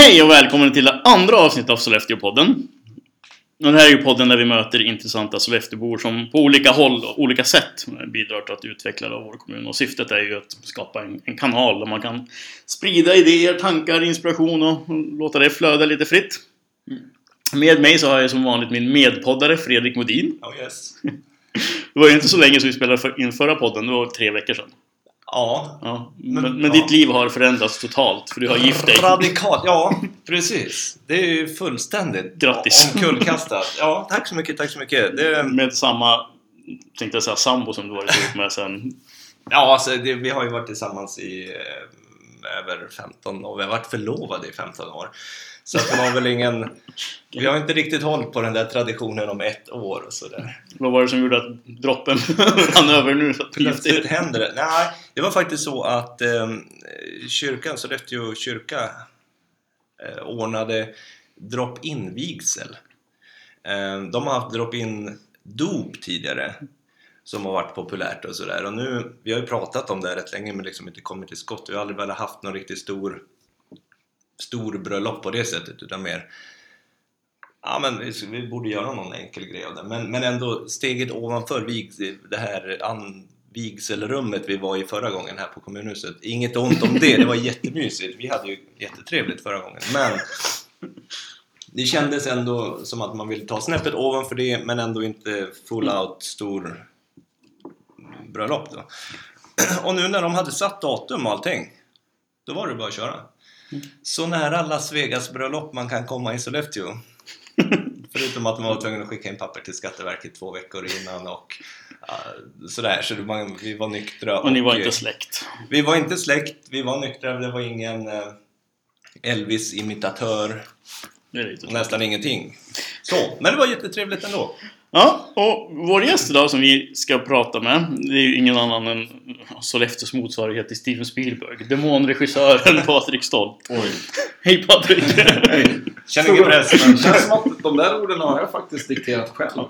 Hej och välkommen till det andra avsnittet av Sollefteå-podden. Och Det här är ju podden där vi möter intressanta Sollefteåbor som på olika håll och olika sätt bidrar till att utveckla vår kommun. Och syftet är ju att skapa en, en kanal där man kan sprida idéer, tankar, inspiration och låta det flöda lite fritt. Med mig så har jag som vanligt min medpoddare Fredrik Modin. Oh yes. Det var ju inte så länge sedan vi spelade för, in förra podden, det var tre veckor sedan. Ja. Ja, men, Men- men ja. ditt liv har förändrats totalt för du har gift dig. Radikalt, ja precis. Det är ju fullständigt Grattis. omkullkastat. Ja, tack så mycket, tack så mycket. Det, Med samma, tänkte jag säga, sambo som du varit ihop med sen. ja, alltså det, vi har ju varit tillsammans i eh, över 15 år. Vi har varit förlovade i 15 år. Så det var väl ingen... Vi har inte riktigt hållit på den där traditionen om ett år och sådär. Vad var det som gjorde att droppen rann över nu? Plötsligt händer det. Nej, det var faktiskt så att eh, kyrkan, Sollefteå kyrka, eh, ordnade drop-in vigsel. Eh, de har haft drop-in dop tidigare som har varit populärt och sådär. Och nu, vi har ju pratat om det här rätt länge men liksom inte kommit till skott. Vi har aldrig väl haft någon riktigt stor, stor bröllop på det sättet utan mer Ja men vi, vi borde göra någon enkel grej av det. Men, men ändå steget ovanför vig, det här an, vigselrummet vi var i förra gången här på kommunhuset. Inget ont om det, det var jättemysigt. Vi hade ju jättetrevligt förra gången. Men det kändes ändå som att man ville ta snäppet ovanför det men ändå inte full out stor bröllop då. Och nu när de hade satt datum och allting, då var det bara att köra. Så nära Las Vegas bröllop man kan komma i Sollefteå. Förutom att man var tvungen att skicka in papper till Skatteverket två veckor innan och ja, sådär. Så var, vi var nyktra. Och ni var inte släkt. Vi var inte släkt, vi var nyktra. Det var ingen eh, Elvis-imitatör. Nästan ingenting. Så, men det var jättetrevligt ändå. Ja, och vår gäst idag som vi ska prata med, det är ju ingen annan än Sollefteås motsvarighet till Steven Spielberg. Demonregissören Patrik Stolt. Oj. Hej Patrik! Känner ingen press. men- Det känns som att de där orden har jag faktiskt dikterat själv.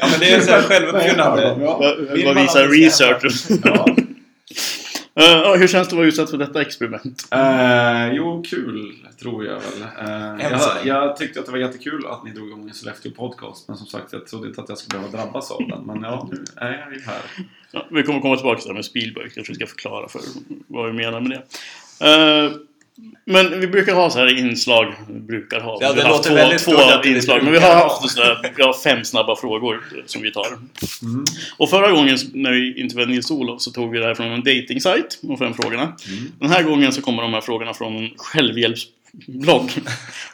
Ja, men det är så här självuppfyllande. Ja. Man visar att det ska research? Ja. Ja, hur känns det att vara utsatt för detta experiment? Eh, jo, kul tror jag väl. Eh, jag, jag tyckte att det var jättekul att ni drog igång en Sollefteå podcast. Men som sagt, jag trodde inte att jag skulle behöva drabbas av den. Men ja, nu är jag ju här. Ja, vi kommer komma tillbaka till det här med Spielberg, kanske vi ska förklara för vad vi menar med det. Men vi brukar ha så här inslag, vi brukar ha, Ja, vi det har haft låter två, två inslag, men vi har ha. haft så där, vi har fem snabba frågor som vi tar. Mm. Och förra gången när vi intervjuade Nils-Olof så tog vi det här från en dating-sajt, de fem frågorna. Mm. Den här gången så kommer de här frågorna från en självhjälpsblogg.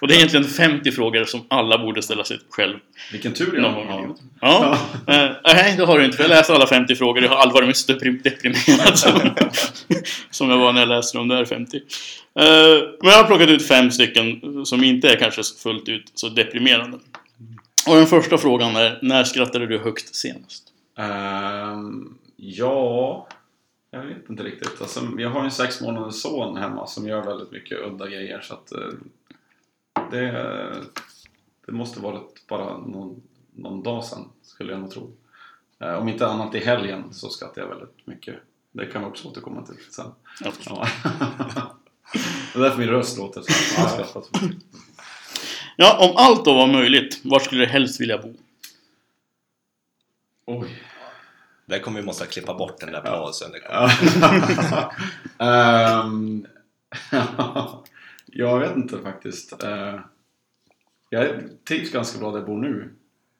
Och det är egentligen 50 frågor som alla borde ställa sig själv Vilken tur jag har. livet. Ja. Eh, nej, det har du inte. För jag läste alla 50 frågor. Jag har aldrig varit deprim- deprimerad som, som jag var när jag läste de där 50. Eh, men jag har plockat ut fem stycken som inte är kanske fullt ut så deprimerande. Och den första frågan är, när skrattade du högst senast? Ehm, ja, jag vet inte riktigt. Alltså, jag har en sex månaders son hemma som gör väldigt mycket udda grejer. Så att, eh, det, det måste varit bara någon, någon dag sedan, skulle jag nog tro. Eh, om inte annat i helgen så skrattar jag väldigt mycket. Det kan vi också återkomma till sen. Förstår. Ja. det är därför min röst låter så. Jag skrattar så mycket. Ja, om allt då var möjligt, var skulle du helst vilja bo? Oj. Där kommer vi måste klippa bort den där pausen. Ehm, jag vet inte faktiskt. Eh, jag trivs ganska bra där jag bor nu.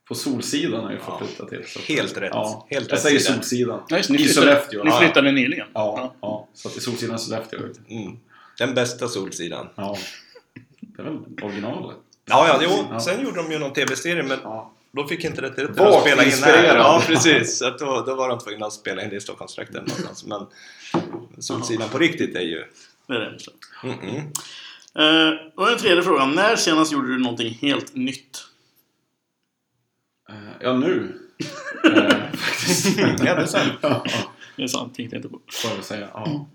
På Solsidan har jag fått Ja, flytta till. Så. Helt rätt. Ja, Helt jag rätt säger sida. Solsidan. Ja, just, ni I flyttade, Sollefteå. Ni Ja. flyttade nyligen? Ja, ja. så att i Solsidan Sollefteå. Mm. Den bästa Solsidan. Ja. Det är väl originalet. Ja, ja, jo. Ja. Sen gjorde de ju någon tv-serie men Då fick inte rätt rätt Vagt att spela in här. Ja, precis. Så att då, då var de tvungna att spela in det i Stockholmstrakten någonstans. Men Solsidan på riktigt är ju... Det är det. Mm -mm. Eh, och den tredje frågan, när senast gjorde du någonting helt nytt? Eh, ja, nu. Eh, faktiskt. Ja, det är sant. Ja, Det är sant, tänkte jag inte på. får jag väl säga. Ja.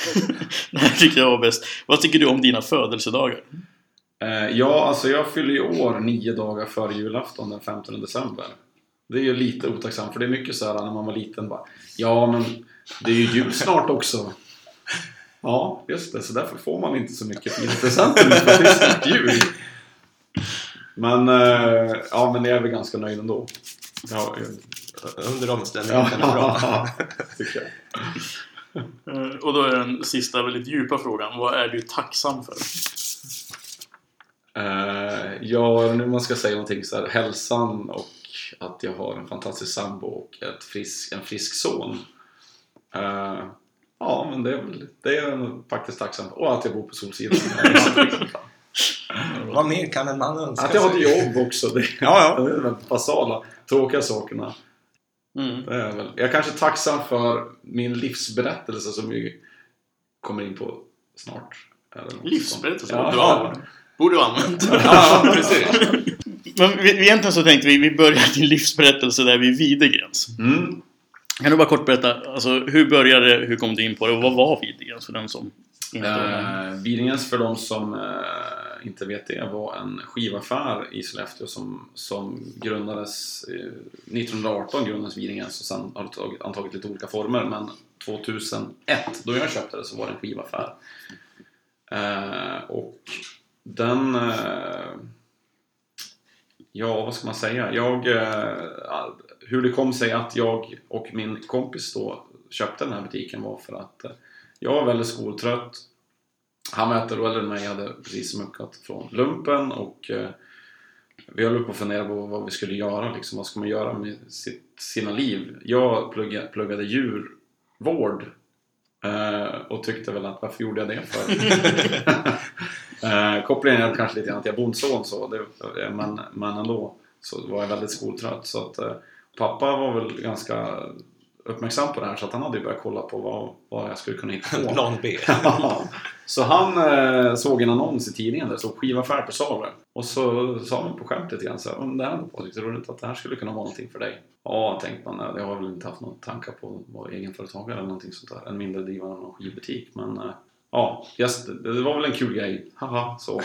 det här tycker jag var bäst. Vad tycker du om dina födelsedagar? Eh, ja, alltså jag fyller ju år nio dagar före julafton den 15 december. Det är ju lite otacksamt för det är mycket så här när man var liten bara Ja men det är ju jul snart också. Ja, just det. Så därför får man inte så mycket fina presenter nu för det är snart jul. Men, eh, ja, men jag är väl ganska nöjd ändå. Ja, Under omständigheterna bra. ja, tycker jag. Eh, Och då är den sista väldigt djupa frågan. Vad är du tacksam för? Eh, ja, nu man ska säga någonting så här, hälsan och att jag har en fantastisk sambo och ett frisk, en frisk son. Eh, ja, men det är, väl, det är jag faktiskt tacksam för. Och att jag bor på Solsidan. Vad mer kan en man önska att jag har ett jobb också. Det, Ja, det är de basala, tråkiga sakerna. Mm. Det är jag, väl. jag är kanske tacksam för min livsberättelse som vi kommer in på snart. Livsberättelse? Ja. Bra. Borde ha använt. ja, precis. Men vi- egentligen så tänkte vi, vi börjar din livsberättelse där vid Videgrens. Mm. Kan du bara kort berätta, alltså, hur började det, hur kom du in på det och vad var Videgrens för den som inte? Eh, Vidingens för de som eh, inte vet det var en skivaffär i Sollefteå som, som grundades eh, 1918 grundades Vidingens och sen har det tagit, antagit lite olika former men 2001 då jag köpte det så var det en skivaffär. Eh, och den eh, Ja, vad ska man säga? Jag, eh, hur det kom sig att jag och min kompis då köpte den här butiken var för att eh, jag var väldigt skoltrött. Han var ett år äldre än mig, hade precis smuckat från lumpen och eh, vi höll på att fundera på vad vi skulle göra, liksom, vad ska man göra med sitt, sina liv? Jag pluggade, pluggade djurvård eh, och tyckte väl att varför gjorde jag det för? eh, kopplingen är kanske lite grann att jag är bondson så, det, men, men ändå så var jag väldigt skoltrött. Så att, eh, pappa var väl ganska uppmärksam på det här så att han hade ju börjat kolla på vad, vad jag skulle kunna hitta på. Plan B. Ja. Så han eh, såg en annons i tidningen där det stod skivaffär på salu. Och så sa han på skämt lite grann så här, "Om det här var lite roligt att det här skulle kunna vara någonting för dig. Ja, tänkte man, nej, jag har väl inte haft några tankar på att vara egenföretagare eller någonting sånt där. En mindre drivande av någon skivbutik. Men eh, ja, just, det, var väl en kul grej. Haha, så.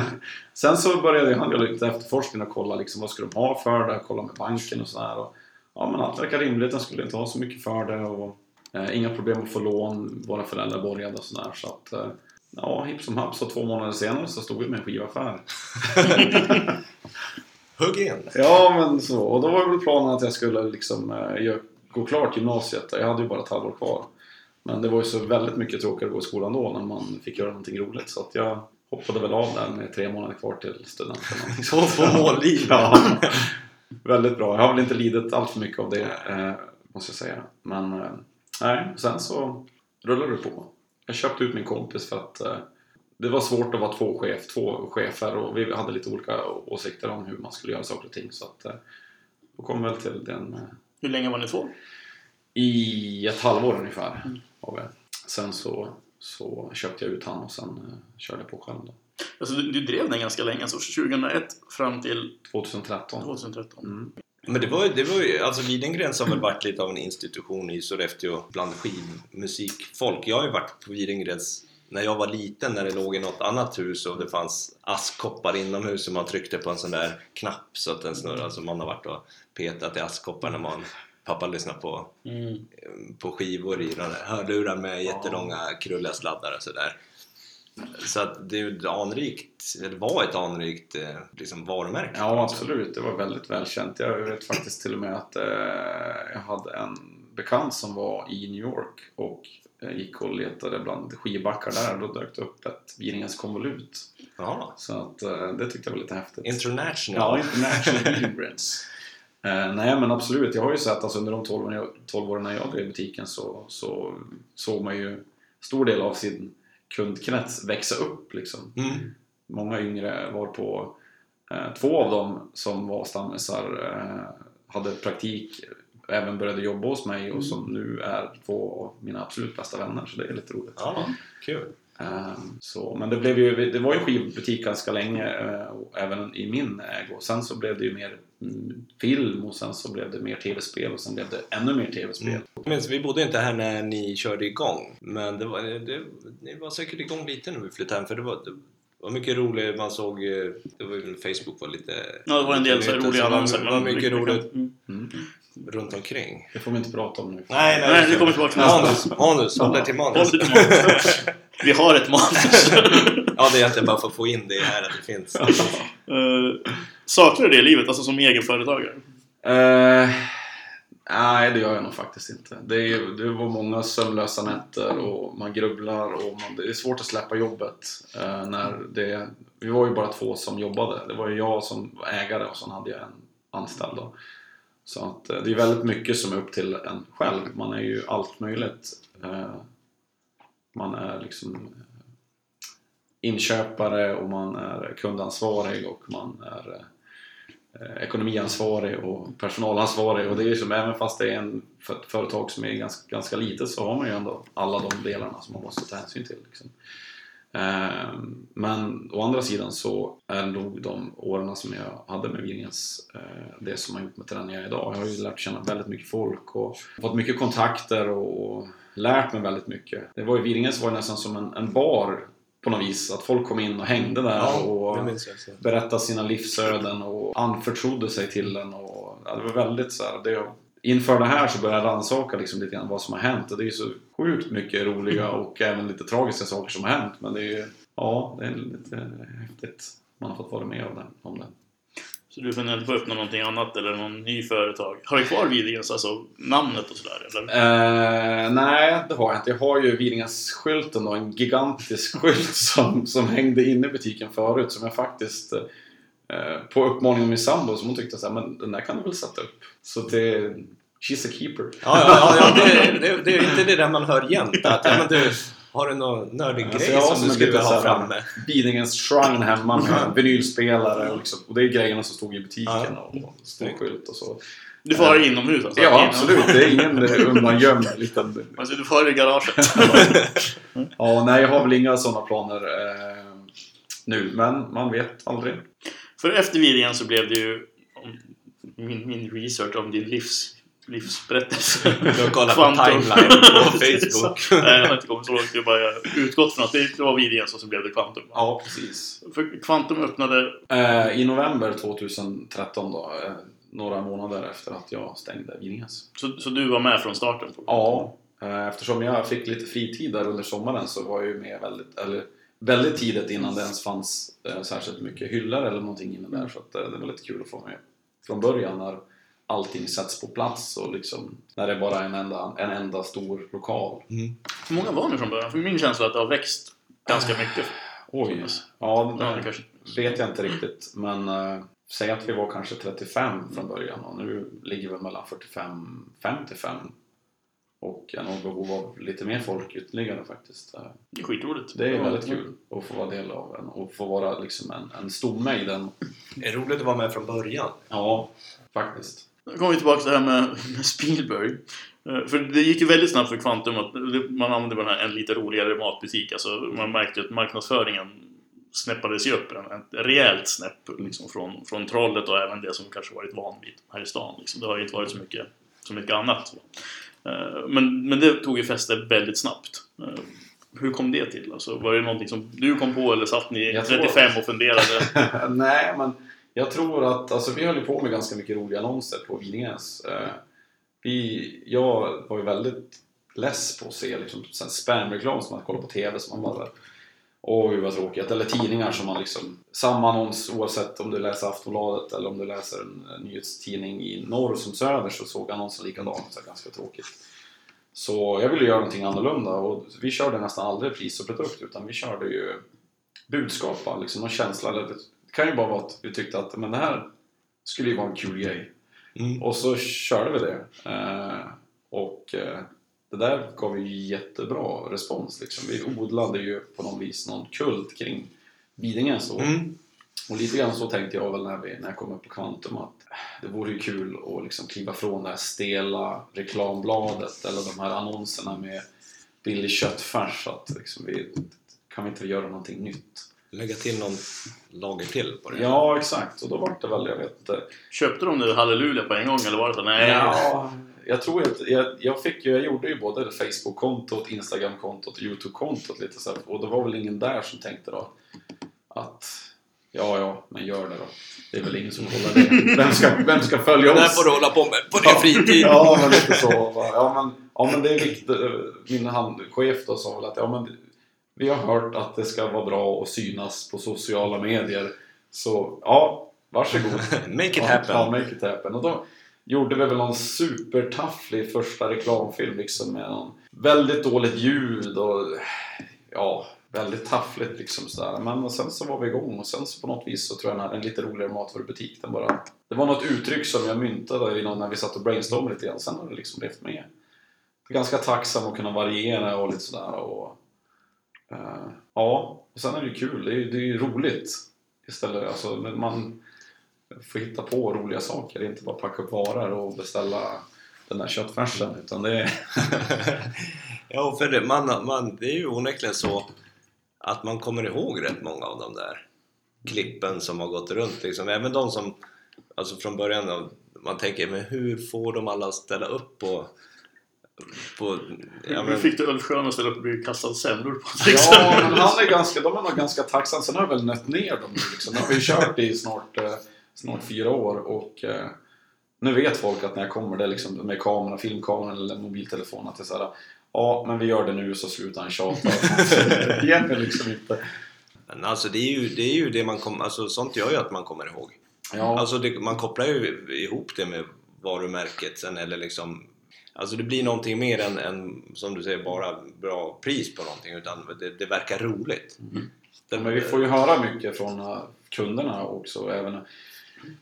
Sen så började han göra lite efterforskning och kolla liksom, vad skulle de ha för det, kolla med banken och sådär. Ja, men allt verkar rimligt. De skulle inte ha så mycket för det. Och, eh, inga problem att få lån. Våra föräldrar borgade och sådär. Så att, eh, ja, hipp som happ. Så två månader senare så stod vi med en skivaffär. Hugg in. Ja, men så. Och då var väl planen att jag skulle liksom eh, gå klart gymnasiet. Jag hade ju bara ett halvår kvar. Men det var ju så väldigt mycket tråkigare att gå i skolan då när man fick göra någonting roligt. Så att jag hoppade väl av där med tre månader kvar till studenten. Så på mållinjen. Ja, väldigt bra. Jag har väl inte lidit allt för mycket av det, eh, måste jag säga. Men eh, nej, sen så rullade det på. Jag köpte ut min kompis för att eh, det var svårt att vara två, chef, två chefer och vi hade lite olika åsikter om hur man skulle göra saker och ting. Så att, eh, då kom väl till den eh, Hur länge var ni två? i ett halvår ungefär. Var vi. Sen så, så köpte jag ut han och sen eh, körde jag på själv då. Alltså, du, du drev den ganska länge, alltså 2001 fram till 2013. 2013. Mm. Men det var, det var ju, alltså Videngrens har väl varit lite av en institution i Sollefteå bland skivmusikfolk. Jag har ju varit på Videngrens när jag var liten när det låg i något annat hus och det fanns askkoppar inomhus och man tryckte på en sån där knapp så att den snurrade. Så man har varit och petat i askkoppar när man pappa lyssnar på, Mm. på skivor i hörlurar med jättelånga krulliga sladdar och sådär. Så att det är ett anrikt, eller var ett anrikt eh, liksom varumärke. Ja, absolut. Det var väldigt välkänt. Jag vet faktiskt till och med att eh, jag hade en bekant som var i New York och eh, gick och letade bland skivbackar där. Då dök det upp ett Viringens konvolut. Så att, eh, det tyckte jag var lite häftigt. international. Ja, International. Eh, nej men absolut, jag har ju sett alltså, under de 12 åren jag, 12 åren när jag drev butiken så, så såg man ju stor del av sin kundkrets växa upp liksom. Mm. Många yngre var på eh, Två av dem som var stammisar eh, hade praktik även började jobba hos mig och som nu är två av mina absolut bästa vänner så det är lite roligt. Ja, kul. Ehm, Så, men det, blev ju, det var ju skivbutik ganska länge, eh, även i min ägo. Sen så blev det ju mer mm, film och sen så blev det mer tv-spel och sen blev det ännu mer tv-spel. Mm. Men vi bodde inte här när ni körde igång, men det var, det, ni var säkert igång lite när vi flyttade hem för det var, det var mycket roligt, man såg, eh, det var ju, Facebook var lite... Ja, det var en del så roliga annonser. Det var, var mycket roligt. Mm. Mm. Runt omkring. Det får vi inte prata om nu. Nej, Nej, vi kommer tillbaka till Manus, manus, håll dig till manus. Vi har ett manus. Ja, det är att jag bara får få in det här att det finns. Eh, saknar du det i livet, alltså som egenföretagare? Eh, nej, det gör jag nog faktiskt inte. Det, är, det var många sömnlösa nätter och man grubblar och man, det är svårt att släppa jobbet. Eh, när det, vi var ju bara två som jobbade. Det var ju jag som ägare och sen hade jag en anställd. Då. Så att, eh, det är väldigt mycket som är upp till en själv. Man är ju allt möjligt. Eh, man är liksom eh, inköpare och man är kundansvarig och man är ekonomiansvarig och personalansvarig och det är ju som även fast det är en, för ett företag som är ganska, ganska litet så har man ju ändå alla de delarna som man måste ta hänsyn till. Liksom. Eh, men å andra sidan så är nog de åren som jag hade med Vingens eh, det som har gjort mig till den jag är idag. Jag har ju lärt känna väldigt mycket folk och fått mycket kontakter och lärt mig väldigt mycket. Det var ju, Vingens var ju nästan som en, en bar på något vis. Att folk kom in och hängde där Ja, och det berättade sina livsöden och anförtrodde sig till den. Och, ja, det var väldigt så här, det, inför det här så började jag rannsaka liksom lite grann vad som har hänt. Och det är ju så sjukt mycket roliga och även lite tragiska saker som har hänt. Men det är ju, ja, det är lite häftigt. Man har fått vara med om det. Om det. Så du funderar inte på att öppna någonting annat eller någon ny företag? Har du kvar Vidingens, alltså namnet och sådär? Eller? Eh, nej, det har jag inte. Jag har ju Vidingens-skylten då, en gigantisk skylt som, som hängde inne i butiken förut som jag faktiskt eh, på uppmaning av min sambo som hon tyckte så här, men den där kan du väl sätta upp. Så det, she's a keeper. Ja, ja, ja, det, det, det är inte det där man hör jämt. Att, ja, men du, har du någon nördig grej som som du skulle ha framme? Bidingens shrine hemma med vinylspelare och, liksom, och det är grejerna som stod i butiken Ja. och stor skylt och så. Du får ha det inomhus alltså? Ja, absolut. Det är ingen eh, undangömd liten... Alltså, du får ha det i garaget? Ja, nej, jag har väl inga sådana planer eh, nu, men man vet aldrig. För efter Vidingen så blev det ju min, min research om din livs, livsberättelse. Du har kollat på timeline på Facebook. Nej, jag har inte kommit så långt. Jag bara utgått från att det var Vidingens och så blev det Quantum. Ja, precis. För Quantum öppnade... Eh, I november 2013 då, eh, några månader efter att jag stängde Vinges. Så, så du var med från starten? Ja, eh, eftersom jag fick lite fritid där under sommaren så var jag ju med väldigt, eller väldigt tidigt innan det ens fanns eh, särskilt mycket hyllor eller någonting inne där. Så att, eh, det var lite kul att få med från början när allting sätts på plats och liksom när det bara är en enda, en enda stor lokal. Mm. Hur många var ni från början? För min känsla är att det har växt ganska mycket. Oj! Ja, Ja, det kanske... vet jag inte riktigt men eh, säg att vi var kanske 35 från början och nu ligger vi mellan 45-55 och jag har nog behov av lite mer folk ytterligare faktiskt. Eh, Det är skitroligt. Det är väldigt kul att få vara del av en och få vara liksom en, en stomme i den. Det är roligt att vara med från början. Ja, faktiskt. Nu kommer vi tillbaka till det här med, med Spielberg. Eh, För det gick ju väldigt snabbt för Quantum att man använde bara en lite roligare matbutik. Alltså man märkte ju att marknadsföringen snäppades ju upp en- ett rejält snäpp liksom från, från trollet och även det som kanske varit van vid här i stan. Liksom. Det har ju inte varit så mycket, så mycket annat. Eh, Men, men det tog ju fäste väldigt snabbt. Eh, Hur kom det till? Alltså, var det någonting som du kom på eller satt ni Jag tror- 35 och funderade? Nej, men jag tror att alltså, vi höll ju på med ganska mycket roliga annonser på Vinäs. Eh, vi, jag var ju väldigt less på att se liksom, spamreklam som man kollar på TV som man bara Åh gud vad tråkigt. Eller tidningar som man liksom Samma annons oavsett om du läser Aftonbladet eller om du läser en, nyhetstidning i norr som söder så såg annonsen likadan så här, ganska tråkigt. Så jag ville göra någonting annorlunda och vi körde nästan aldrig pris och produkt utan vi körde ju budskap, liksom någon känsla. Eller, det kan ju bara vara att vi tyckte att men det här skulle ju vara en kul grej. Mm. Och så körde vi det. Eh, och eh, det där gav ju jättebra respons. Liksom. Vi odlade ju på något vis någon kult kring Vidinge. Så. Mm. Och lite grann så tänkte jag väl när, vi, när jag kom upp på Quantum att det vore ju kul att liksom kliva från det här stela reklambladet eller de här annonserna med billig köttfärs. Att liksom vi, kan vi inte göra någonting nytt? Lägga till någon lager till på det. Ja, exakt. Och då var det väl, jag vet inte. Köpte de det halleluja på en gång eller var det så? Nej. Ja, jag tror att jag, jag fick ju, jag gjorde ju både Facebook-kontot, Instagram-kontot och YouTube-kontot lite så här, och det var väl ingen där som tänkte då att Ja, ja, men gör det då. Det är väl ingen som kollar det. Vem ska, vem ska följa Det här oss? får du hålla på med på din fritid. Ja, men lite så. Ja, men, ja, men det är viktigt. Min handchef då sa väl att ja, men vi har hört att det ska vara bra att synas på sociala medier. Så ja, varsågod. Make it happen. Ja, make it happen. Och då gjorde vi väl någon supertafflig första reklamfilm liksom med någon väldigt dåligt ljud och ja, väldigt taffligt liksom sådär. Men sen så var vi igång och sen så på något vis så tror jag den här en lite roligare matvarubutik den bara... Det var något uttryck som jag myntade innan när vi satt och brainstormade lite grann. Sen har det liksom levt med. Ganska tacksam att kunna variera och lite sådär och... Eh, ja, och sen är det ju kul. Det är ju det är ju roligt istället. Alltså, man får hitta på roliga saker. Det är inte bara packa upp varor och beställa den där köttfärsen. Utan det är... Ja, för det, man, man, det är ju onekligen så att man kommer ihåg rätt många av de där klippen som har gått runt. Liksom. Även de som, alltså från början, man tänker men hur får de alla ställa upp på... på ja, Hur men, fick du Ulf Schön att ställa upp och bli kastad semlor på Ja, men han är ganska, de är nog ganska tacksamma. Sen har jag väl nött ner dem nu liksom. Nu har vi ju kört i snart, eh, snart fyra år och eh, nu vet folk att när jag kommer det liksom med kameran, filmkameran eller mobiltelefon att det är såhär Ja, men vi gör det nu så slutar han tjata. Egentligen liksom inte. men alltså det är ju det, är ju det man kommer... Alltså sånt gör ju att man kommer ihåg. Ja, Alltså det, man kopplar ju ihop det med varumärket sen eller liksom Alltså det blir någonting mer än, än som du säger bara bra pris på någonting utan det, det verkar roligt. Den, men vi får ju höra mycket från eh, kunderna också, även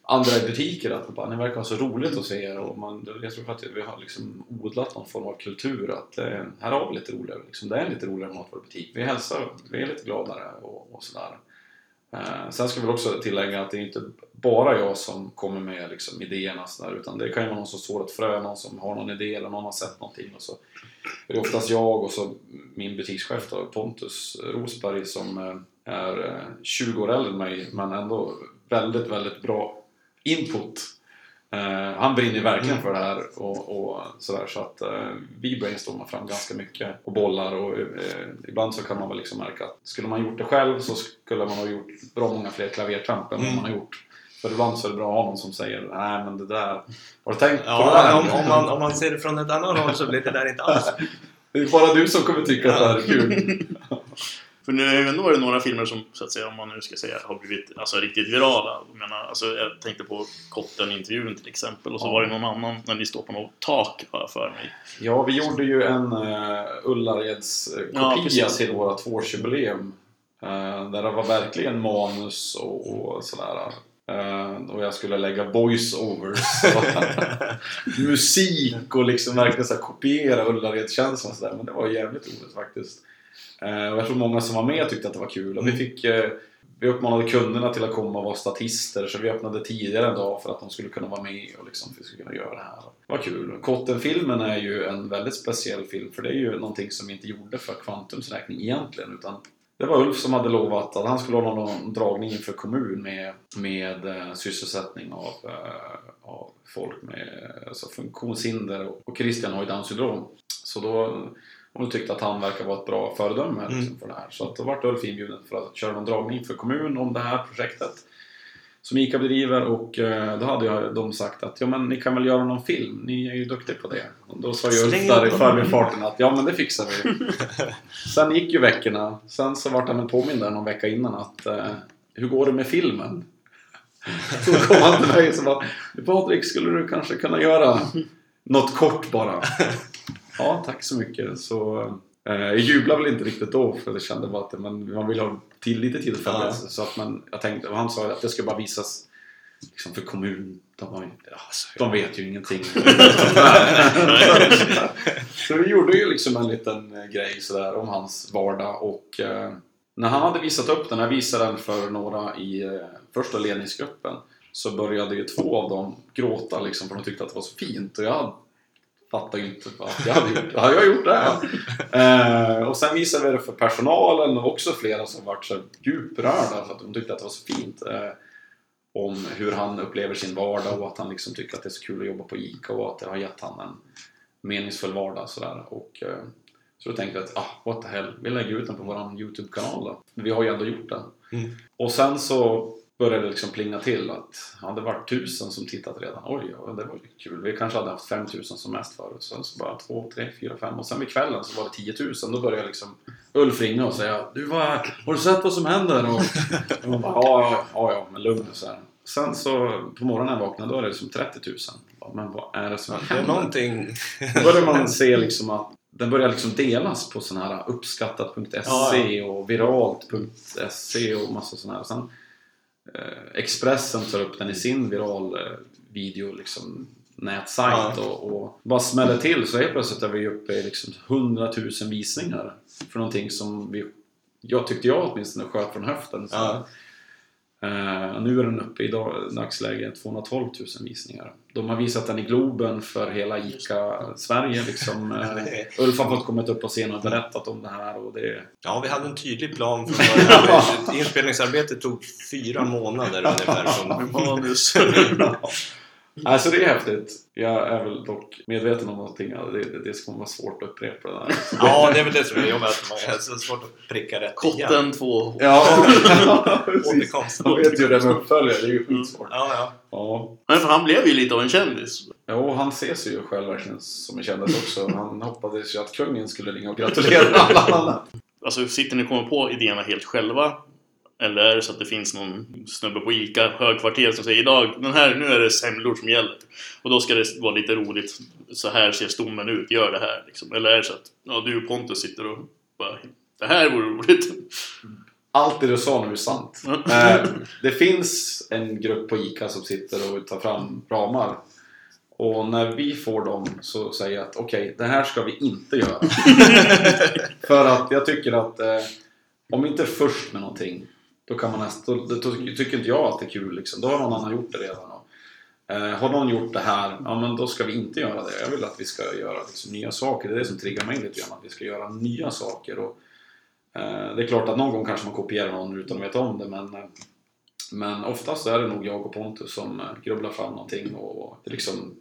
andra i butiker att bara, ni verkar ha så roligt att se er och man, jag tror att vi har liksom odlat någon form av kultur att eh, här har vi lite roligare, liksom, det är lite roligare matvarubutik. Vi hälsar, vi är lite gladare och, och sådär. Eh, sen ska vi också tillägga att det är inte bara jag som kommer med liksom, idéerna sådär, utan det kan ju vara någon som sår ett frö, någon som har någon idé eller någon har sett någonting och så är det oftast jag och så min butikschef då, Pontus Rosberg som eh, är eh, 20 år äldre än mig men ändå väldigt, väldigt bra input. Eh, han brinner verkligen för det här och, och sådär så att eh, vi brainstormar fram ganska mycket och bollar och eh, ibland så kan man väl liksom märka att skulle man gjort det själv så skulle man ha gjort bra många fler klavertramp än vad man har gjort. För ibland så är det bra att ha någon som säger nej men det där, har du tänkt på det Ja, där? om, om, man, om man ser det från ett annat håll så blir det där inte alls Det är bara du som kommer tycka att det här är kul. För nu har ju ändå varit några filmer som, så att säga, om man nu ska säga, har blivit alltså, riktigt virala. Jag, menar, alltså, jag tänkte på Kotten-intervjun till exempel. Och så Ja. var det någon annan när ni står på något tak, har jag för mig. Ja, vi gjorde ju en uh, eh, Ja, kopia precis. till våra tvåårsjubileum. Uh, där det var verkligen manus och, och sådär. Eh, och jag skulle lägga voice-overs. Musik och liksom verkligen så här kopiera Ullared-känslan sådär. Men det var jävligt roligt faktiskt. Eh, och jag tror många som var med tyckte att det var kul. Och vi Mm. fick eh, vi uppmanade kunderna till att komma och vara statister så vi öppnade tidigare en dag för att de skulle kunna vara med och liksom, vi skulle kunna göra det här. Det var kul. Kotten-filmen är ju en väldigt speciell film för det är ju någonting som vi inte gjorde för Kvantums räkning egentligen utan det var Ulf som hade lovat att han skulle ha någon dragning inför kommun med, med eh, sysselsättning av, av folk med alltså funktionshinder och, och Christian har ju Downs syndrom. Så då och då tyckte att han verkar vara ett bra föredöme liksom, Mm. för det här. Så att då vart Ulf inbjuden för att köra någon dragning för kommun om det här projektet som ICA bedriver och eh, då hade jag, de sagt att ja men ni kan väl göra någon film, ni är ju duktiga på det. Och då sa Ulf där i förbifarten att ja men det fixar vi. Sen gick ju veckorna, sen så vart han påmind där någon vecka innan att eh, hur går det med filmen? Så kom han till mig och bara Patrik, skulle du kanske kunna göra något kort bara? Ja, tack så mycket. Så, eh, jag jublade väl inte riktigt då för jag kände bara att men man vill ha till, lite tid förbereda sig. Så att man, jag tänkte, han sa att det ska bara visas liksom för kommun. De, har, ja, de vet ju ingenting. så vi gjorde ju liksom en liten eh, grej sådär om hans vardag och eh, när han hade visat upp den, jag visade den för några i eh, första ledningsgruppen så började ju två av dem gråta liksom för de tyckte att det var så fint och jag fattade ju inte att jag hade gjort, har jag gjort det här? Eh, och sen visade vi det för personalen och också flera som vart så djuprörda för att de tyckte att det var så fint. Eh, om hur han upplever sin vardag och att han liksom tycker att det är så kul att jobba på ICA och att det har gett han en meningsfull vardag. Sådär. Och, eh, Så då tänkte jag att, ah, what the hell, vi lägger ut den på vår YouTube-kanal då. Vi har ju ändå gjort den. Mm. Och sen så började det liksom plinga till att ja, det var tusen som tittat redan. Oj, ja, det var ju kul. Vi kanske hade haft 5000 som mest förut. Sen så bara två, tre, fyra, fem och sen vid kvällen så var det 10 000. Då började liksom Ulf ringa och säga Du, vad, har du sett vad som händer? Och, och man bara, ja, ja, ja, men lugn så här. Sen så på morgonen när jag vaknade då är det som 30 000. Ja, Men vad är det som Det är händer? någonting... Då börjar man se liksom att den börjar liksom delas på sådana här uppskattat.se och viralt.se och massa sådana här. Sen, Expressen tar upp den i sin viral eh, video liksom nätsajt Ja. och, och bara smäller till så helt plötsligt är vi uppe i liksom 100 000 visningar för någonting som vi, jag tyckte jag åtminstone sköt från höften. Så, Ja. Eh, nu är den uppe i dag, dagsläget 212 000 visningar. De har visat den i Globen för hela ICA Sverige. Liksom, eh, Ulf har fått komma upp på scenen och berättat om det här. Och det, Ja, vi hade en tydlig plan början. Inspelningsarbetet tog fyra månader ungefär. Från... Manus. alltså det är häftigt. Jag är väl dock medveten om någonting. att Det, det, det ska vara svårt att upprepa det där. Ja, det är väl det som är jobbigt. att man är så svårt att pricka rätt igen. Kotten 2. Ja, precis. Återkomst. Jag vet ju hur det med uppföljare. Det är ju skitsvårt. Ja, ja. Ja. Men för han blev ju lite av en kändis. Jo, han ser sig ju själv verkligen som en kändis också. Han hoppades ju att kungen skulle ringa och gratulera alla andra. Alltså, sitter ni och kommer på idéerna helt själva? Eller är det så att det finns någon snubbe på ICA högkvarter som säger idag, den här, nu är det semlor som gäller. Och då ska det vara lite roligt. Så här ser stommen ut, gör det här. Liksom. Eller är det så att ja, du och Pontus sitter och bara, det här vore roligt. Allt det du sa nu är sant. Eh, det finns en grupp på ICA som sitter och tar fram ramar. Och när vi får dem så säger jag att okej, det här ska vi inte göra. För att jag tycker att eh, om inte först med någonting då kan man nästan, då, då tycker inte jag att det är kul liksom. Då har någon annan gjort det redan. Och, eh, har någon gjort det här, ja men då ska vi inte göra det. Jag vill att vi ska göra liksom, nya saker. Det är det som triggar mig lite grann. Att vi ska göra nya saker. Och, eh, det är klart att någon gång kanske man kopierar någon utan att veta om det men eh, men oftast är det nog jag och Pontus som eh, grubblar fram någonting och det är liksom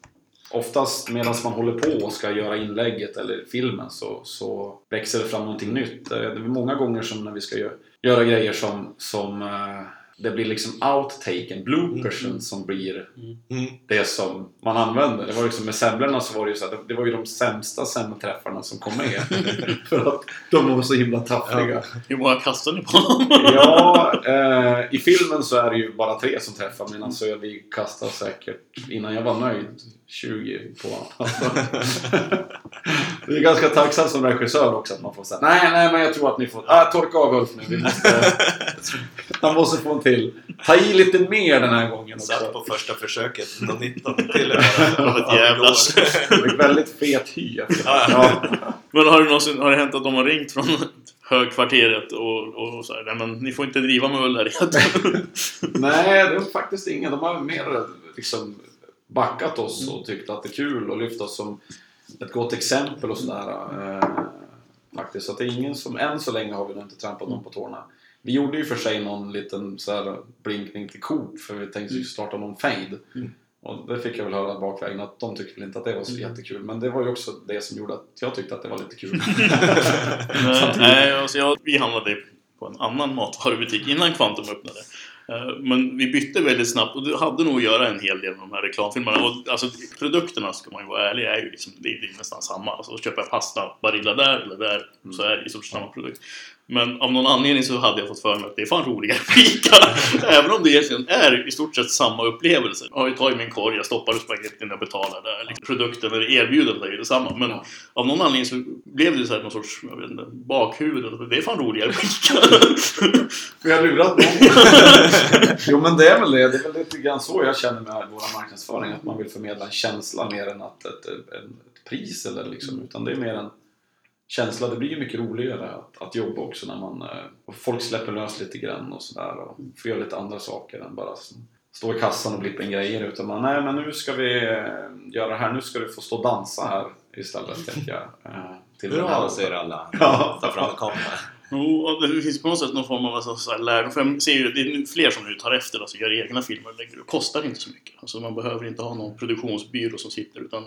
Oftast medan man håller på och ska göra inlägget eller filmen så, så växer det fram någonting nytt. Eh, det är många gånger som när vi ska göra göra grejer som, som eh, det blir liksom outtaken, bloopersen som blir Mm. det som man använder. Det var liksom med semlorna så var det ju så att det- var ju de sämsta semmelträffarna som kom med. För att de var så himla taffliga. Hur många kastar ni på honom? Ja, eh, i filmen så är det ju bara tre som träffar medan så vi kastar säkert, innan jag var nöjd, 20 på alltså. Det är ganska tacksamt som regissör också att man får säga nej, nej, men jag tror att ni får, ah, torka av Ulf nu, vi måste, han måste få en till. Ta i lite mer den här gången Satt också. på första försöket. Någon 19 till Av ett jävlas. Väldigt fet hy. efter. Ja. Men har det någonsin har det hänt att de har ringt från högkvarteret och, och så här, nej men ni får inte driva med Ullared. Nej, det är faktiskt ingen. De har mer liksom backat oss och tyckt att det är kul och lyft oss som ett gott exempel och sådär. Eh, faktiskt. Så att det är ingen som, än så länge har vi nog inte trampat någon på tårna. Vi gjorde ju för sig någon liten så här, blinkning till Coop för vi tänkte ju starta någon fade. Mm. Och det fick jag väl höra bakvägen att de tyckte väl inte att det var så jättekul. Men det var ju också det som gjorde att jag tyckte att det var lite kul. Nej, nej alltså jag, vi hamnade på en annan matvarubutik innan Quantum öppnade. Eh, Men vi bytte väldigt snabbt och det hade nog att göra en hel del med de här reklamfilmerna. Och alltså, produkterna, ska man ju vara ärlig, är ju liksom, det är, nästan samma. Alltså, köper jag pasta, Barilla där eller där, så är det i stort sett samma produkt. Men av någon anledning så hade jag fått för mig att det är fan roligare att fika. Även om det egentligen är i stort sett samma upplevelse. Jag har ju tagit min korg, jag stoppar spagettin, jag betalar där. Liksom, produkten eller erbjudandet är ju detsamma. Men av någon anledning så blev det så här någon sorts jag vet inte, bakhuvud. Det är fan roligare att fika. Vi har lurat någon. jo men det är väl det. Det är väl lite grann så jag känner med våra marknadsföring. Att man vill förmedla en känsla mer än att ett, ett, ett pris eller liksom. Utan det är mer en känsla. Det blir ju mycket roligare att, att jobba också när man... eh, Och folk släpper lös lite grann och sådär. Och får göra lite andra saker än bara stå i kassan och blippa in grejer. Utan man, nej men nu ska vi eh, göra det här. Nu ska du få stå och dansa här istället. Tänker jag. eh, Till Bra, säger alla. Ja. Ta fram kameran. Jo, det finns på något sätt någon form av alltså, så här lärdom. För jag ser ju, det är fler som nu tar efter, alltså gör egna filmer. och lägger- Det kostar inte så mycket. Alltså man behöver inte ha någon produktionsbyrå som sitter utan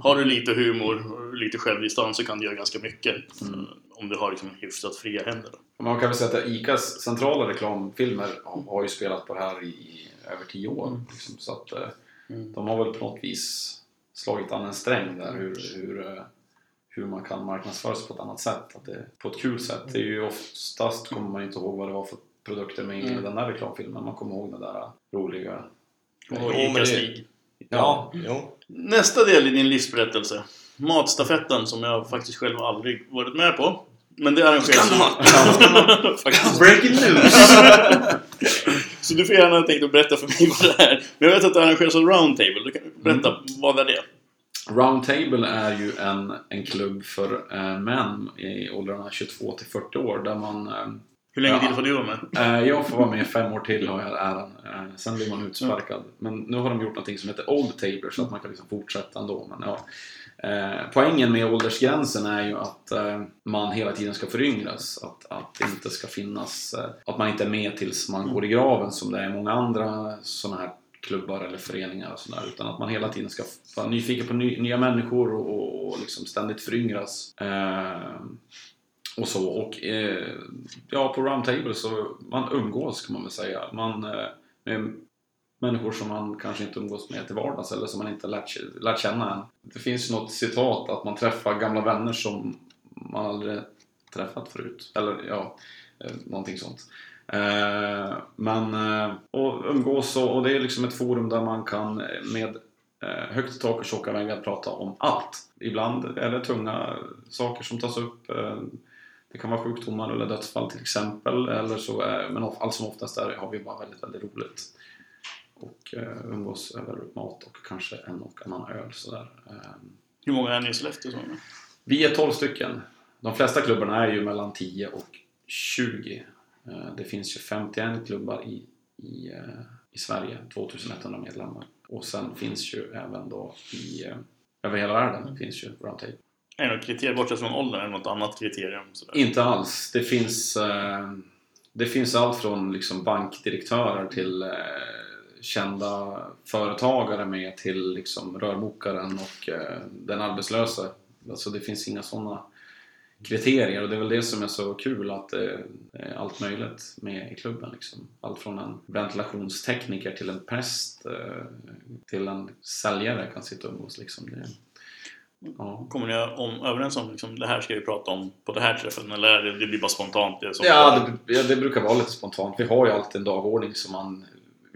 Har du lite humor och lite självdistans så kan du göra ganska mycket. Mm. Om du har liksom hyfsat fria händer. Man kan väl säga att ICAs centrala reklamfilmer har ju spelat på det här i över tio år. Mm. Liksom, så att eh, Mm. de har väl på något vis slagit an en sträng där hur, hur, eh, hur man kan marknadsföra sig på ett annat sätt. Att det, på ett kul sätt. Det är ju oftast kommer man inte ihåg vad det var för produkter med i Mm. den där reklamfilmen. Man kommer ihåg den där roliga... Och det- Stig. Ja, jo. Nästa del i din livsberättelse. Matstafetten som jag faktiskt själv aldrig varit med på. Men det arrangeras! Faktiskt. Breaking news! Så du får gärna tänka att berätta för mig vad det är. Men jag vet att det arrangeras av Roundtable. Du kan berätta, vad är det? Roundtable är ju en, en klubb för eh, män i åldrarna 22 till 40 år där man eh, Hur länge Ja. till får du vara med? Eh, Jag får vara med fem år till har jag äran. Eh, Sen blir man utsparkad. Men nu har de gjort något som heter Old Tabler så att man kan liksom fortsätta ändå. Men ja. Eh, Poängen med åldersgränsen är ju att man hela tiden ska föryngras. Att, att det inte ska finnas... Att man inte är med tills man går i graven som det är i många andra sådana här klubbar eller föreningar och sådär. Utan att man hela tiden ska vara nyfiken på ny, nya människor och, och, och liksom ständigt föryngras. Eh, och så. Och eh, ja, på Roundtable så man umgås kan man väl säga. Man, eh, med människor som man kanske inte umgås med till vardags eller som man inte lärt, lärt känna än. Det finns ju något citat att man träffar gamla vänner som man aldrig träffat förut. Eller ja, eh, någonting sånt. Eh, men eh, och umgås och, och det är liksom ett forum där man kan eh, med eh, högt i tak och tjocka väggar prata om allt. Ibland är det tunga saker som tas upp. Eh, Eh, det kan vara sjukdomar eller dödsfall till exempel. Eller så, är- men allt som oftast är, har vi bara väldigt, väldigt roligt. Och eh, umgås över mat och kanske en och annan öl. Sådär. Eh, Hur många är ni i Sollefteå? vi är 12 stycken. De flesta klubbarna är ju mellan 10 och 20. Eh, Det finns ju 51 klubbar i, i, eh, i Sverige, 2100 medlemmar. Och sen finns ju även då i, eh, över hela världen finns ju Roundtable. Är det något kriterium bortsett från åldern? Är det något annat kriterium? Sådär? Inte alls. Det finns, eh, det finns allt från liksom bankdirektörer till eh, kända företagare med till liksom rörmokaren och eh, den arbetslöse. Alltså det finns inga sådana kriterier och det är väl det som är så kul att det är allt möjligt med i klubben. Liksom. Allt från en ventilationstekniker till en präst eh, till en säljare kan sitta och umgås. Liksom. Det, ja. Kommer ni om, överens om liksom, det här ska vi prata om på det här träffen? Eller är det, det blir bara spontant? Det Ja, det, ja, det brukar vara lite spontant. Vi har ju alltid en dagordning som man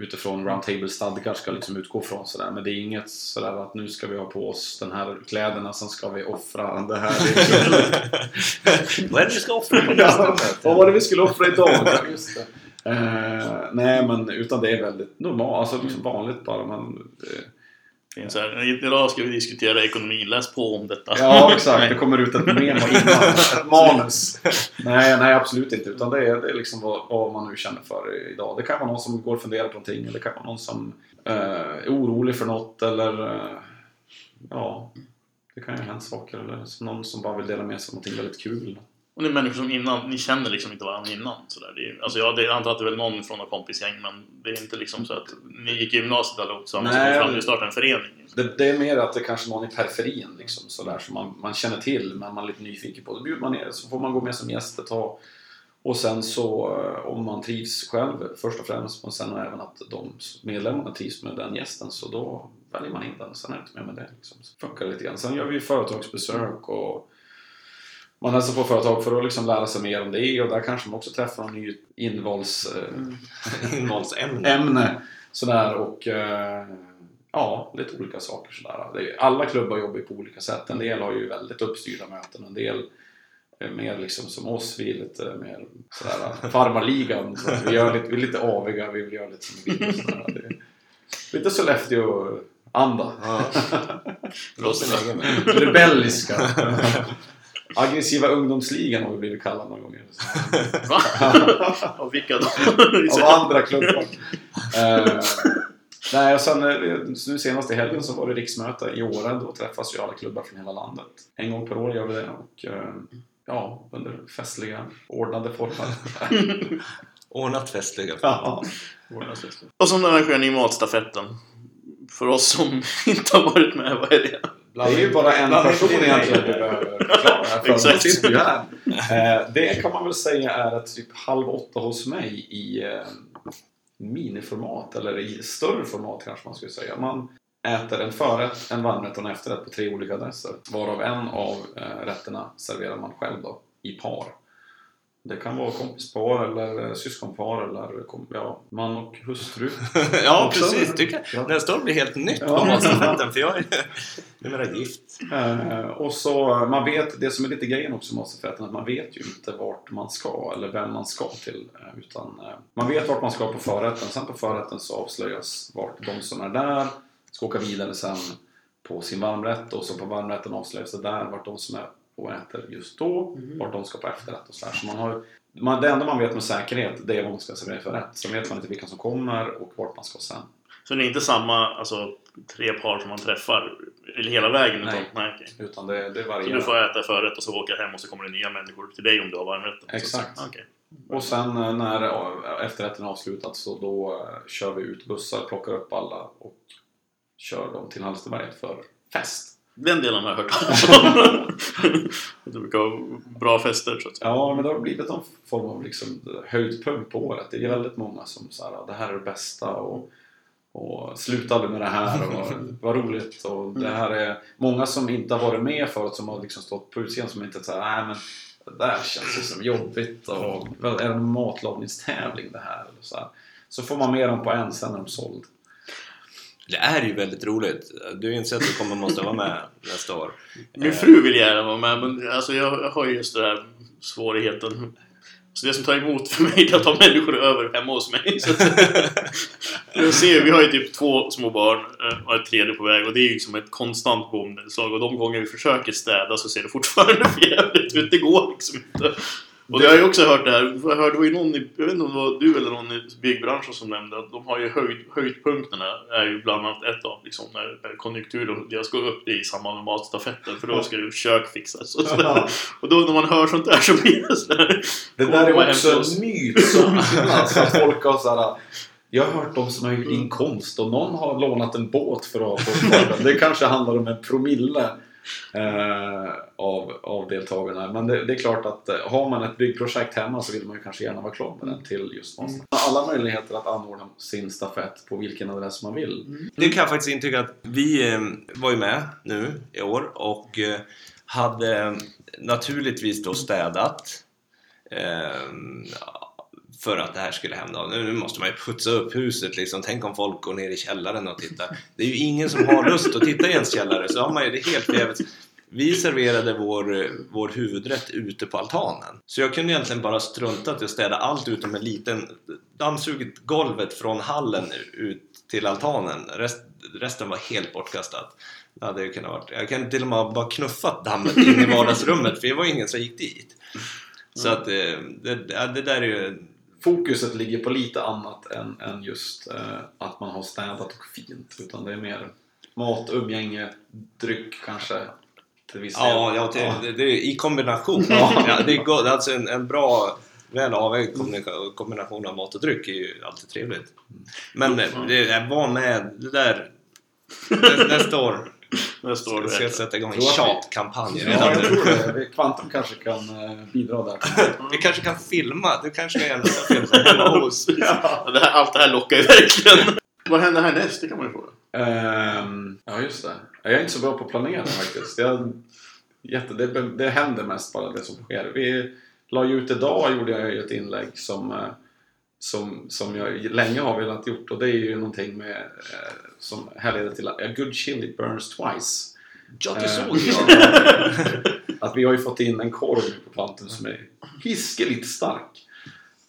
utifrån Roundtable stadgar ska liksom utgå från sådär. Men det är inget sådär att nu ska vi ha på oss den här kläderna, sen ska vi offra det här. Vad är det vi ska offra på ja, vad var det vi skulle offra idag? Just det. Eh, nej, men utan det är väldigt normalt, alltså liksom vanligt bara. Man, eh, finns här. Idag ska vi diskutera ekonomi. Läs på om detta. Ja, exakt. Det kommer ut ett memo innan. Ett manus. Nej, nej, absolut inte. Utan det är, det är liksom vad, vad man nu känner för idag. Det kan vara någon som går och funderar på någonting. Eller det kan vara någon som eh, är orolig för något. Eller eh, ja, det kan ju ha hänt saker. Eller någon som bara vill dela med sig av någonting väldigt kul. Och det är människor som innan, ni känner liksom inte varandra innan. Sådär. Det är, alltså jag, det, jag antar att det är väl någon från något kompisgäng men det är inte liksom så att ni gick i gymnasiet allihop tillsammans och fram och startade en förening. Det, det är mer att det kanske är någon i periferin liksom, sådär, som man, man känner till men man är lite nyfiken på. Då bjuder man ner så får man gå med som gäst ett tag. Och sen så eh, om man trivs själv först och främst men sen även att de medlemmarna trivs med den gästen så då väljer man in den. Sen är det inte mer med det. Liksom. Så funkar det lite grann. Sen gör vi företagsbesök och man hälsar på företag för att liksom lära sig mer om det och där kanske man också träffar en ny invalsämne. Innehållsämne. Sådär och eh, ja, lite olika saker sådär. Alla klubbar jobbar ju på olika sätt. En del har ju väldigt uppstyrda möten. En del är mer liksom som oss. Vi är lite mer sådär farmarligan. Så vi, gör lite, vi är lite aviga. Vi vill göra lite som vi vill. Lite Sollefteå-anda. Ja. Rebelliska. Aggressiva ungdomsligan har vi blivit kallade några gånger. Va? Av vilka då? Av andra klubbar. Eh, nej, och sen eh, nu senast i helgen så var det riksmöte i Åre. Då träffas ju alla klubbar från hela landet. En gång per år gör vi det. Och, eh, ja, under festliga, ordnade former. Ordnat festliga. ja. Och så arrangerar ni matstafetten. För oss som inte har varit med, vad är det? Det är ju bara en person egentligen du behöver förklara. För sitter ju här. Eh, Det kan man väl säga är typ halv åtta hos mig i eh, miniformat, eller i större format kanske man skulle säga. Man äter en förrätt, en varmrätt och en efterrätt på tre olika adresser. Varav en av eh, rätterna serverar man själv då, i par. Det kan vara kompispar eller eh, syskonpar eller kom, ja, man och hustru. ja, Också. precis. Du kan, Ja. Nästa år blir helt nytt på Ja. matstafetten för jag är numera gift. Eh, och så eh, man vet, det som är lite grejen också med matstafetten, att man vet ju inte vart man ska eller vem man ska till. eh, Utan eh, man vet vart man ska på förrätten, sen på förrätten så avslöjas vart de som är där ska åka vidare sen på sin varmrätt och så på varmrätten avslöjas det där vart de som är och äter just då, vart de ska på efterrätt och sådär. Så man har, man, det enda man vet med säkerhet det är vad man ska servera för rätt. Sen vet man inte vilka som kommer och vart man ska sen. Så det är inte samma alltså, tre par som man träffar hela vägen? Nej. Utan, nej okej. Utan det, det Så varierar. du får äta förrätt och så åka hem och så kommer det nya människor till dig om du har varmrätten? Så- Exakt. så- okej. Och sen eh, när efterrätten är avslutad så då eh, kör vi ut bussar, plockar upp alla och kör dem till Hallstaberget för fest. Den delen har jag hört om. det brukar vara bra fester så att säga. Ja, men det har blivit någon form av liksom höjdpunkt på året. Det är väldigt många som säger att det här är det bästa och, och sluta aldrig med det här och vad roligt. Och det här är många som inte har varit med förut som har liksom stått på utsidan som inte säger nej men det där känns ju som jobbigt och är det en matlagningstävling det här? Så, här. så får man med dem på en, sen är de såld. Det är ju väldigt roligt. Du inser att du kommer måste vara med nästa år. Min fru vill gärna vara med men alltså, jag, har ju just den här svårigheten. Så det som tar emot för mig är att ha människor över hemma hos mig. Så jag ser, vi har ju typ två små barn eh, och ett tredje på väg och det är ju som ett konstant bombnedslag och de gånger vi försöker städa så ser det fortfarande förjävligt ut. Det går liksom inte. Och jag har ju också hört det här, jag hörde det ju någon i, jag vet inte om det var du eller någon i byggbranschen som nämnde att de har ju höjd, höjdpunkterna är ju bland annat ett av liksom när, konjunkturen deras går upp det är i samband med matstafetten för då ska ju kök fixas och sådär. Och då när man hör sånt där så blir det sådär Det där är också en myt som alltså, folk har såhär jag har hört de som har gjort inkomst och någon har lånat en båt för att få skörden. Det kanske handlar om en promille eh, av, av deltagarna. Men det, det är klart att eh, har man ett byggprojekt hemma så vill man ju kanske gärna vara klar med den till just Monster. Alla möjligheter att anordna sin stafett på vilken adress man vill. Det kan jag faktiskt intyga att vi eh, var ju med nu i år och eh, hade naturligtvis då städat. Eh, för att det här skulle hända. Nu nu måste man ju putsa upp huset liksom. Tänk om folk går ner i källaren och tittar. Det är ju ingen som har lust att titta i ens källare så har man ju det helt jävligt. Vi serverade vår, vår huvudrätt ute på altanen. Så jag kunde egentligen bara strunta att jag allt utom en liten dammsugit golvet från hallen ut till altanen. Rest, resten var helt bortkastat. Det hade ju kunnat varit. Jag kan till och med bara knuffat dammet in i vardagsrummet för det var ingen som gick dit. Så att eh, det, det, det där är ju... Fokuset ligger på lite annat än, än just eh, att man har städat och fint. Utan det är mer mat, umgänge, dryck kanske. Till viss. Ja, ja det, det, det är i kombination. Ja. Det är gott. Alltså en, en bra väl avvägd kombina- kombination av mat och dryck är ju alltid trevligt. Men eh, det, var med det där nä- nästa år. Där står Ska sätta igång en tjatkampanj Ja, redan nu. Kvantum kanske kan eh, bidra där. Vi kanske kan filma. Du kanske kan nästa film som hemma hos. Ja, det här, allt det här lockar ju verkligen. Vad händer härnäst? Det kan man ju fråga. Ehm, ja, just det. Jag är inte så bra på att planera faktiskt. Jag, jätte, det, det händer mest bara det som sker. Vi la ju ut idag gjorde jag ju ett inlägg som, eh, som, som jag länge har velat gjort och det är ju någonting med eh, som härleder till att a good chili burns twice. Ja, det Eh, såg jag. att vi har ju fått in en korv nu på Kvantum som är hiskeligt stark.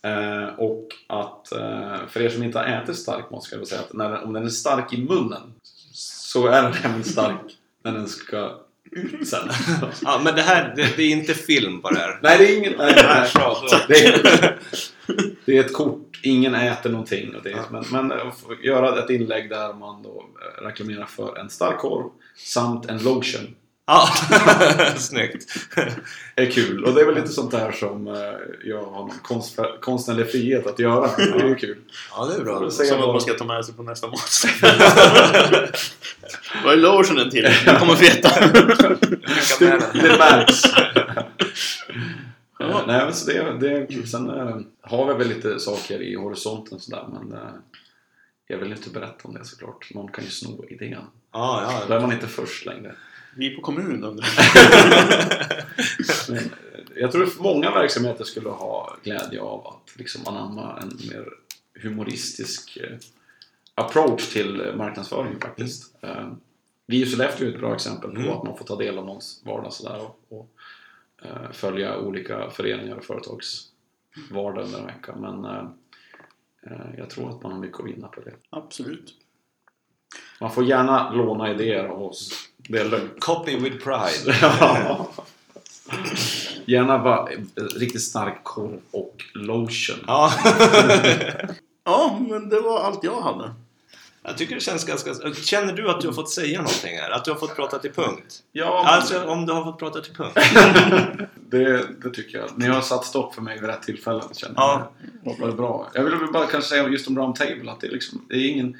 Eh, och att, eh, för er som inte har ätit stark mat ska jag säga att när, om den är stark i munnen så är den även stark när den ska ut sen. Ja, men det här, det, det är inte film på det här. nej, det är inget... Nej, Bra, så. det, är, det är ett kort, ingen äter någonting. Och det, är- men, men få göra ett inlägg där man då eh, reklamerar för en stark korv samt en lotion. Ja, snyggt. är kul. Och det är väl lite sånt där som eh, jag har någon konst, konstnärlig frihet att göra. Det är ju kul. Ja, det är bra. Som att vad- man ska ta med sig på nästa mat. Vad är lotionen till? Du kommer veta. Det, det märks. Ja. Eh, Nej men så det, det är kul. Sen eh, har vi väl lite saker i horisonten sådär men eh, jag vill inte berätta om det såklart. Någon kan ju sno idén. Ja, Då är man inte först längre. Vi på kommunen undrar. Jag tror att många verksamheter skulle ha glädje av att liksom anamma en mer humoristisk approach till marknadsföring faktiskt. Eh, Vi i Sollefteå är ett bra exempel på Mm. att man får ta del av någons vardag sådär och, och följa olika föreningar och företags vardag under en vecka. Men eh, eh, jag tror att man har mycket att vinna på det. Absolut. Man får gärna låna idéer av oss. Det är lugnt. Copy with pride. Ja. Gärna va, riktigt stark korv och lotion. Ja. Ja, men det var allt jag hade. Jag tycker det känns ganska... Känner du att du har fått säga någonting här? Att du har fått prata till punkt? Ja, Alltså om du har fått prata till punkt? det, det tycker jag. Ni har satt stopp för mig vid rätt tillfälle. Känner Ja. jag. Det var bra. Jag vill bara kanske säga just om Round Table att det är, liksom, det är ingen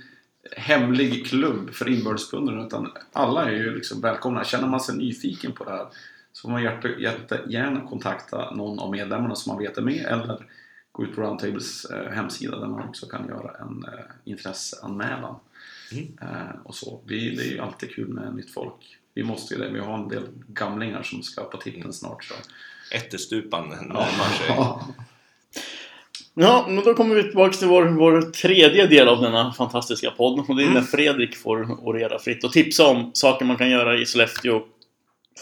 hemlig klubb för inbördesbundna utan alla är ju liksom välkomna. Känner man sig nyfiken på det här så får man jätte, jättegärna kontakta någon av medlemmarna som man vet är med eller gå ut på Roundtables eh, hemsida där man också kan göra en eh, intresseanmälan. Mm. Eh, och så. Vi, det är ju alltid kul med nytt folk. Vi måste ju det. Vi har en del gamlingar som ska på titeln snart. Så. Ättestupan närmar sig. Ja. Men då kommer vi tillbaka till vår, vår tredje del av denna fantastiska podd. Och det är när Mm. Fredrik får orera fritt och tipsa om saker man kan göra i Sollefteå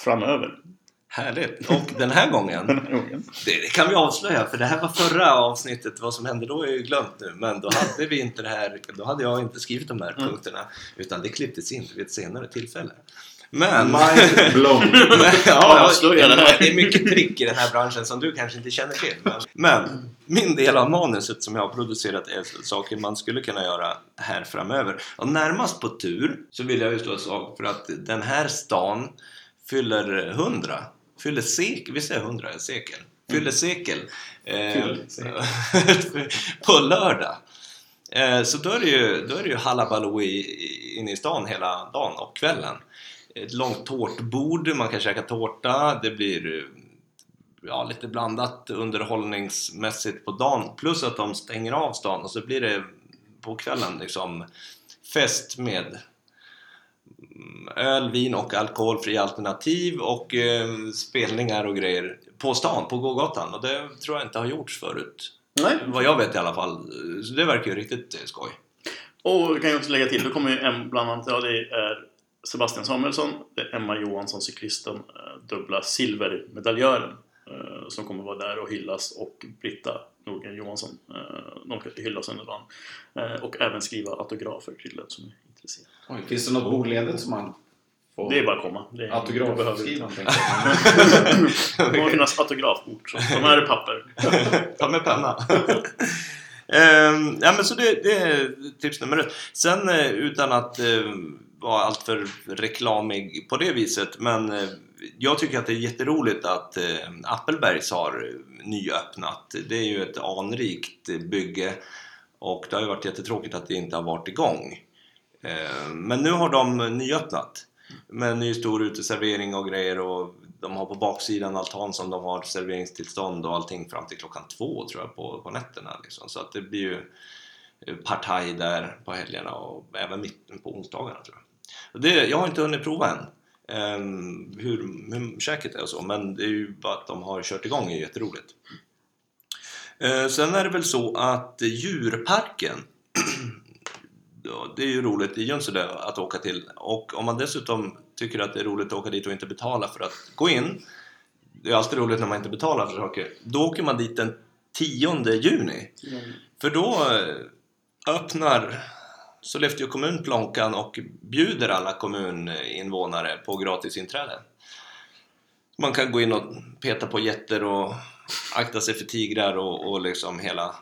framöver. Härligt. Och den här gången, det, kan vi avslöja för det här var förra avsnittet. Vad som hände då är ju glömt nu. Men då hade vi inte det här, då hade jag inte skrivit de här Mm. punkterna. Utan det klipptes in vid ett senare tillfälle. Men... Mind blown. Men, ja, Avslöja det är mycket trick i den här branschen som du kanske inte känner till. Men, men min del av manuset som jag har producerat är saker man skulle kunna göra här framöver. Och närmast på tur så vill jag ju stå sak för att den här stan fyller 100. Fyller sekel, visst är det 100? Sekel? Fyller sekel. Eh, på lördag. Eh, Så då är det ju, då är det ju i- inne i stan hela dagen och kvällen. Ett långt tårtbord, man kan käka tårta, det blir ja, lite blandat underhållningsmässigt på dagen. Plus att de stänger av stan och så blir det på kvällen liksom fest med mm, öl, vin och alkoholfria alternativ och eh, spelningar och grejer på stan, på gågatan. Och det tror jag inte har gjorts förut. Nej. Vad jag vet i alla fall. Så det verkar ju riktigt eh, skoj. Och vi kan ju också lägga till, då kommer ju en, bland annat, ja det är Sebastian Samuelsson, det är Emma Johansson, cyklisten, eh, dubbla silvermedaljören eh, som kommer vara där och hyllas och Britta Nordgren Johansson, de hyllas under dagen. Och även skriva autografer till den som är intresserad. Oj, finns det något bord ledigt som man får Det är bara att komma. Det är, autograf behöver skriva inte. någonting? Det kommer finnas autografkort, så de här är papper. Ta med penna. Ehm, ja, men så det, det är tips nummer ett. Sen eh, utan att eh, vara alltför reklamig på det viset, men eh, jag tycker att det är jätteroligt att Appelbergs har nyöppnat. Det är ju ett anrikt bygge och det har ju varit jättetråkigt att det inte har varit igång. Eh, men nu har de nyöppnat med en ny stor uteservering och grejer och de har på baksidan altan som de har serveringstillstånd och allting fram till klockan två tror jag på, på nätterna. Liksom. Så att det blir ju eh, partaj där på helgerna och även mitten på onsdagarna tror jag. Och det, jag har inte hunnit prova än ehm, hur, hur käket är och så men det är ju bara att de har kört igång är jätteroligt. Eh, sen är det väl så att djurparken det är ju roligt. I Junsele att åka till och om man dessutom tycker att det är roligt att åka dit och inte betala för att gå in det är alltid roligt när man inte betalar för saker. Då åker man dit den 10 juni. För då eh, öppnar Sollefteå kommun Plånkan och bjuder alla kommuninvånare på gratisinträde. Man kan gå in och peta på getter och akta sig för tigrar och, och liksom hela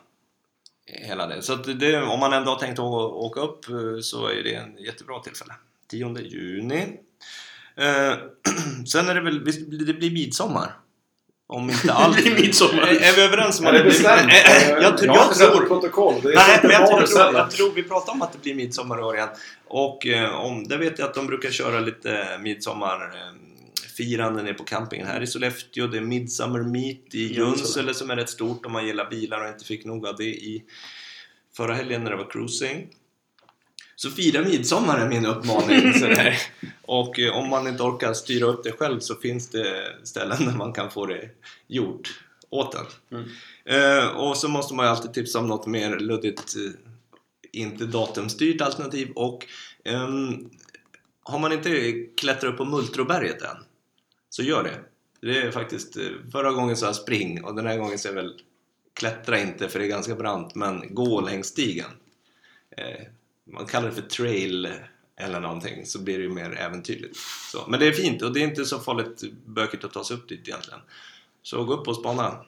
hela det. Så det, om man ändå har tänkt att åka upp eh, så är det en jättebra tillfälle. 10 juni. Eh, sen är det väl, visst det blir midsommar? Om inte allt. Det blir midsommar. Är, är vi överens om att det blir... bestämt? Eh, eh, jag, Jag jag sett tror... protokoll. Det är Nej, men jag, jag, tror, jag tror vi pratar om att det blir midsommar i år igen. Och eh, om, det vet jag att de brukar köra lite midsommarfiranden nere på campingen här i Sollefteå. Det är Midsummer Meet i Junsele som är rätt stort om man gillar bilar och inte fick nog av det i förra helgen när det var cruising. Så fira midsommar är min uppmaning. sådär. Och eh, om man inte orkar styra upp det själv så finns det ställen där man kan få det gjort åt en. Mm. Eh, och så måste man ju alltid tipsa om något mer luddigt, eh, inte datumstyrt alternativ. Och ehm, har man inte klättrat upp på Multroberget än, så gör det. Det är faktiskt, eh, förra gången sa jag spring och den här gången så är väl klättra inte för det är ganska brant, men gå längs stigen. Eh, man kallar det för trail eller någonting så blir det ju mer äventyrligt. Så, men det är fint och det är inte så farligt bökigt att ta sig upp dit egentligen. Så gå upp och spana.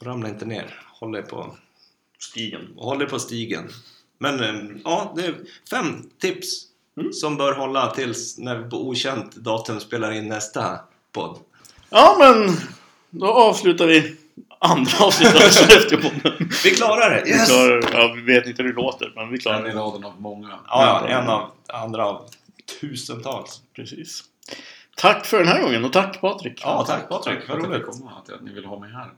Ramla inte ner. Håll dig på, Stigen. håll dig på stigen. Men eh, ja, det är fem tips Mm. som bör hålla tills när vi på okänt datum spelar in nästa podd. Ja, men då avslutar vi andra avsnittet av Sollefteå-podden. Vi klarar det! Vi Yes! klarar, ja, vi vet inte hur det låter, men vi klarar En i det. raden av många. Ja, en av andra av tusentals. Precis. Tack för den här gången och tack Patrik. Ja, tack Patrik. Vad roligt. Att ni vill ha mig här.